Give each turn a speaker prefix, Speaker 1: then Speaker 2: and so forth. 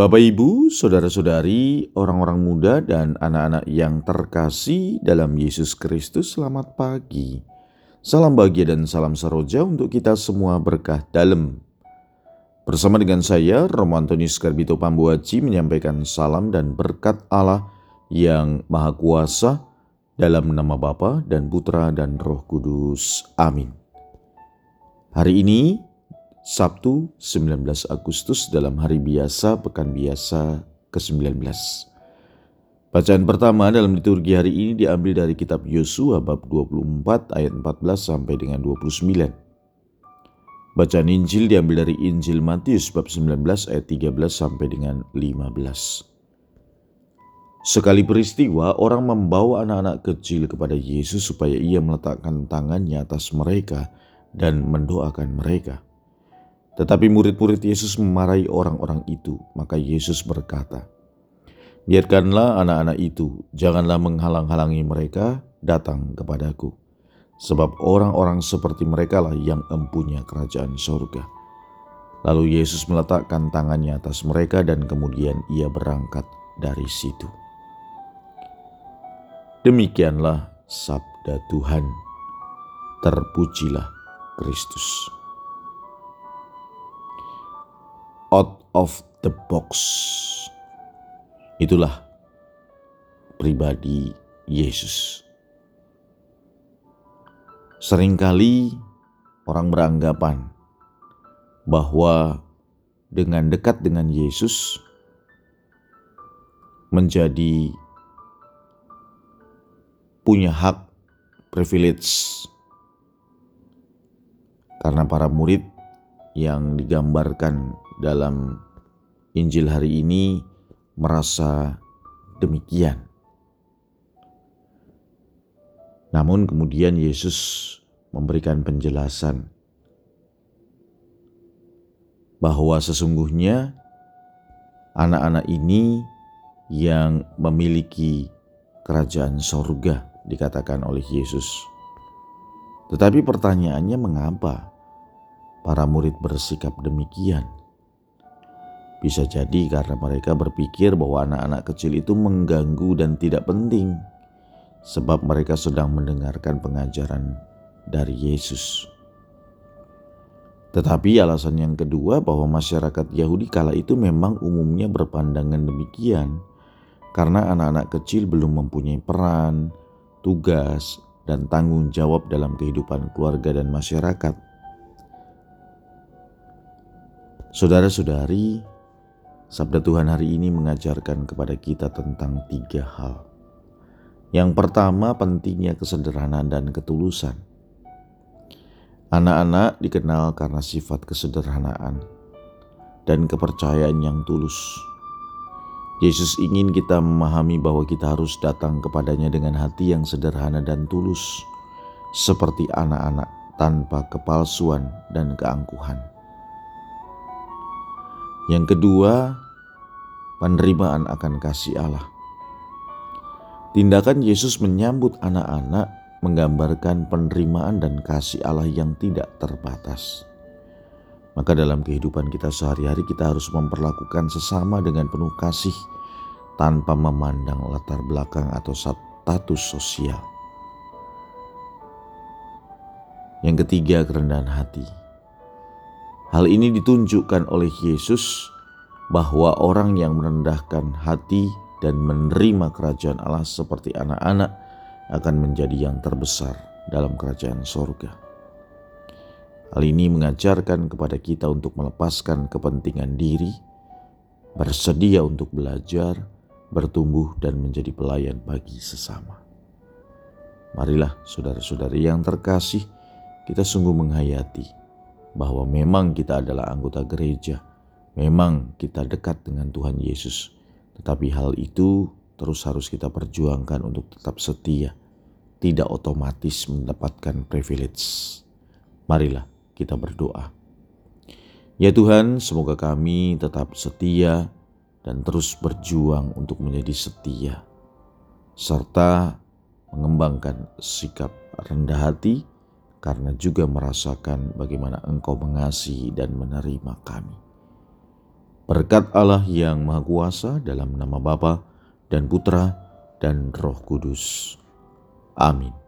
Speaker 1: Bapak, Ibu, saudara-saudari, orang-orang muda, dan anak-anak yang terkasih dalam Yesus Kristus, selamat pagi. Salam bahagia dan salam seroja untuk kita semua berkah dalam. Bersama dengan saya, Romo Antonius Garbito Pambuaci menyampaikan salam dan berkat Allah yang Maha Kuasa dalam nama Bapa dan Putra dan Roh Kudus. Amin. Hari ini Sabtu 19 Agustus dalam hari biasa pekan biasa ke-19. Bacaan pertama dalam liturgi hari ini diambil dari kitab Yosua bab 24 ayat 14 sampai dengan 29. Bacaan Injil diambil dari Injil Matius bab 19 ayat 13 sampai dengan 15. Sekali peristiwa, orang membawa anak-anak kecil kepada Yesus supaya ia meletakkan tangannya atas mereka dan mendoakan mereka. Tetapi murid-murid Yesus memarahi orang-orang itu, maka Yesus berkata, "Biarkanlah anak-anak itu, janganlah menghalang-halangi mereka datang kepadaku, sebab orang-orang seperti mereka lah yang empunya kerajaan sorga." Lalu Yesus meletakkan tangannya atas mereka, dan kemudian ia berangkat dari situ. Demikianlah sabda Tuhan. Terpujilah Kristus. Out of the box. Itulah pribadi Yesus. Seringkali orang beranggapan bahwa dengan dekat dengan Yesus menjadi punya hak privilege karena para murid yang digambarkan dalam Injil hari ini merasa demikian. Namun kemudian Yesus memberikan penjelasan bahwa sesungguhnya anak-anak ini yang memiliki kerajaan sorga dikatakan oleh Yesus. Tetapi pertanyaannya mengapa para murid bersikap demikian? Bisa jadi karena mereka berpikir bahwa anak-anak kecil itu mengganggu dan tidak penting, sebab mereka sedang mendengarkan pengajaran dari Yesus. Tetapi alasan yang kedua bahwa masyarakat Yahudi kala itu memang umumnya berpandangan demikian, karena anak-anak kecil belum mempunyai peran, tugas, dan tanggung jawab dalam kehidupan keluarga dan masyarakat. Saudara-saudari, Sabda Tuhan hari ini mengajarkan kepada kita tentang tiga hal. Yang pertama, pentingnya kesederhanaan dan ketulusan. Anak-anak dikenal karena sifat kesederhanaan dan kepercayaan yang tulus. Yesus ingin kita memahami bahwa kita harus datang kepadanya dengan hati yang sederhana dan tulus, seperti anak-anak tanpa kepalsuan dan keangkuhan. Yang kedua, penerimaan akan kasih Allah. Tindakan Yesus menyambut anak-anak menggambarkan penerimaan dan kasih Allah yang tidak terbatas. Maka dalam kehidupan kita sehari-hari kita harus memperlakukan sesama dengan penuh kasih tanpa memandang latar belakang atau status sosial. Yang ketiga, kerendahan hati. Hal ini ditunjukkan oleh Yesus bahwa orang yang merendahkan hati dan menerima kerajaan Allah seperti anak-anak akan menjadi yang terbesar dalam kerajaan sorga. Hal ini mengajarkan kepada kita untuk melepaskan kepentingan diri, bersedia untuk belajar, bertumbuh, dan menjadi pelayan bagi sesama. Marilah saudara-saudari yang terkasih, kita sungguh menghayati bahwa memang kita adalah anggota gereja. Memang kita dekat dengan Tuhan Yesus, tetapi hal itu terus harus kita perjuangkan untuk tetap setia, tidak otomatis mendapatkan privilege. Marilah kita berdoa. Ya Tuhan, semoga kami tetap setia dan terus berjuang untuk menjadi setia, serta mengembangkan sikap rendah hati karena juga merasakan bagaimana Engkau mengasihi dan menerima kami. Berkat Allah yang Maha Kuasa dalam nama Bapa dan Putra dan Roh Kudus. Amin.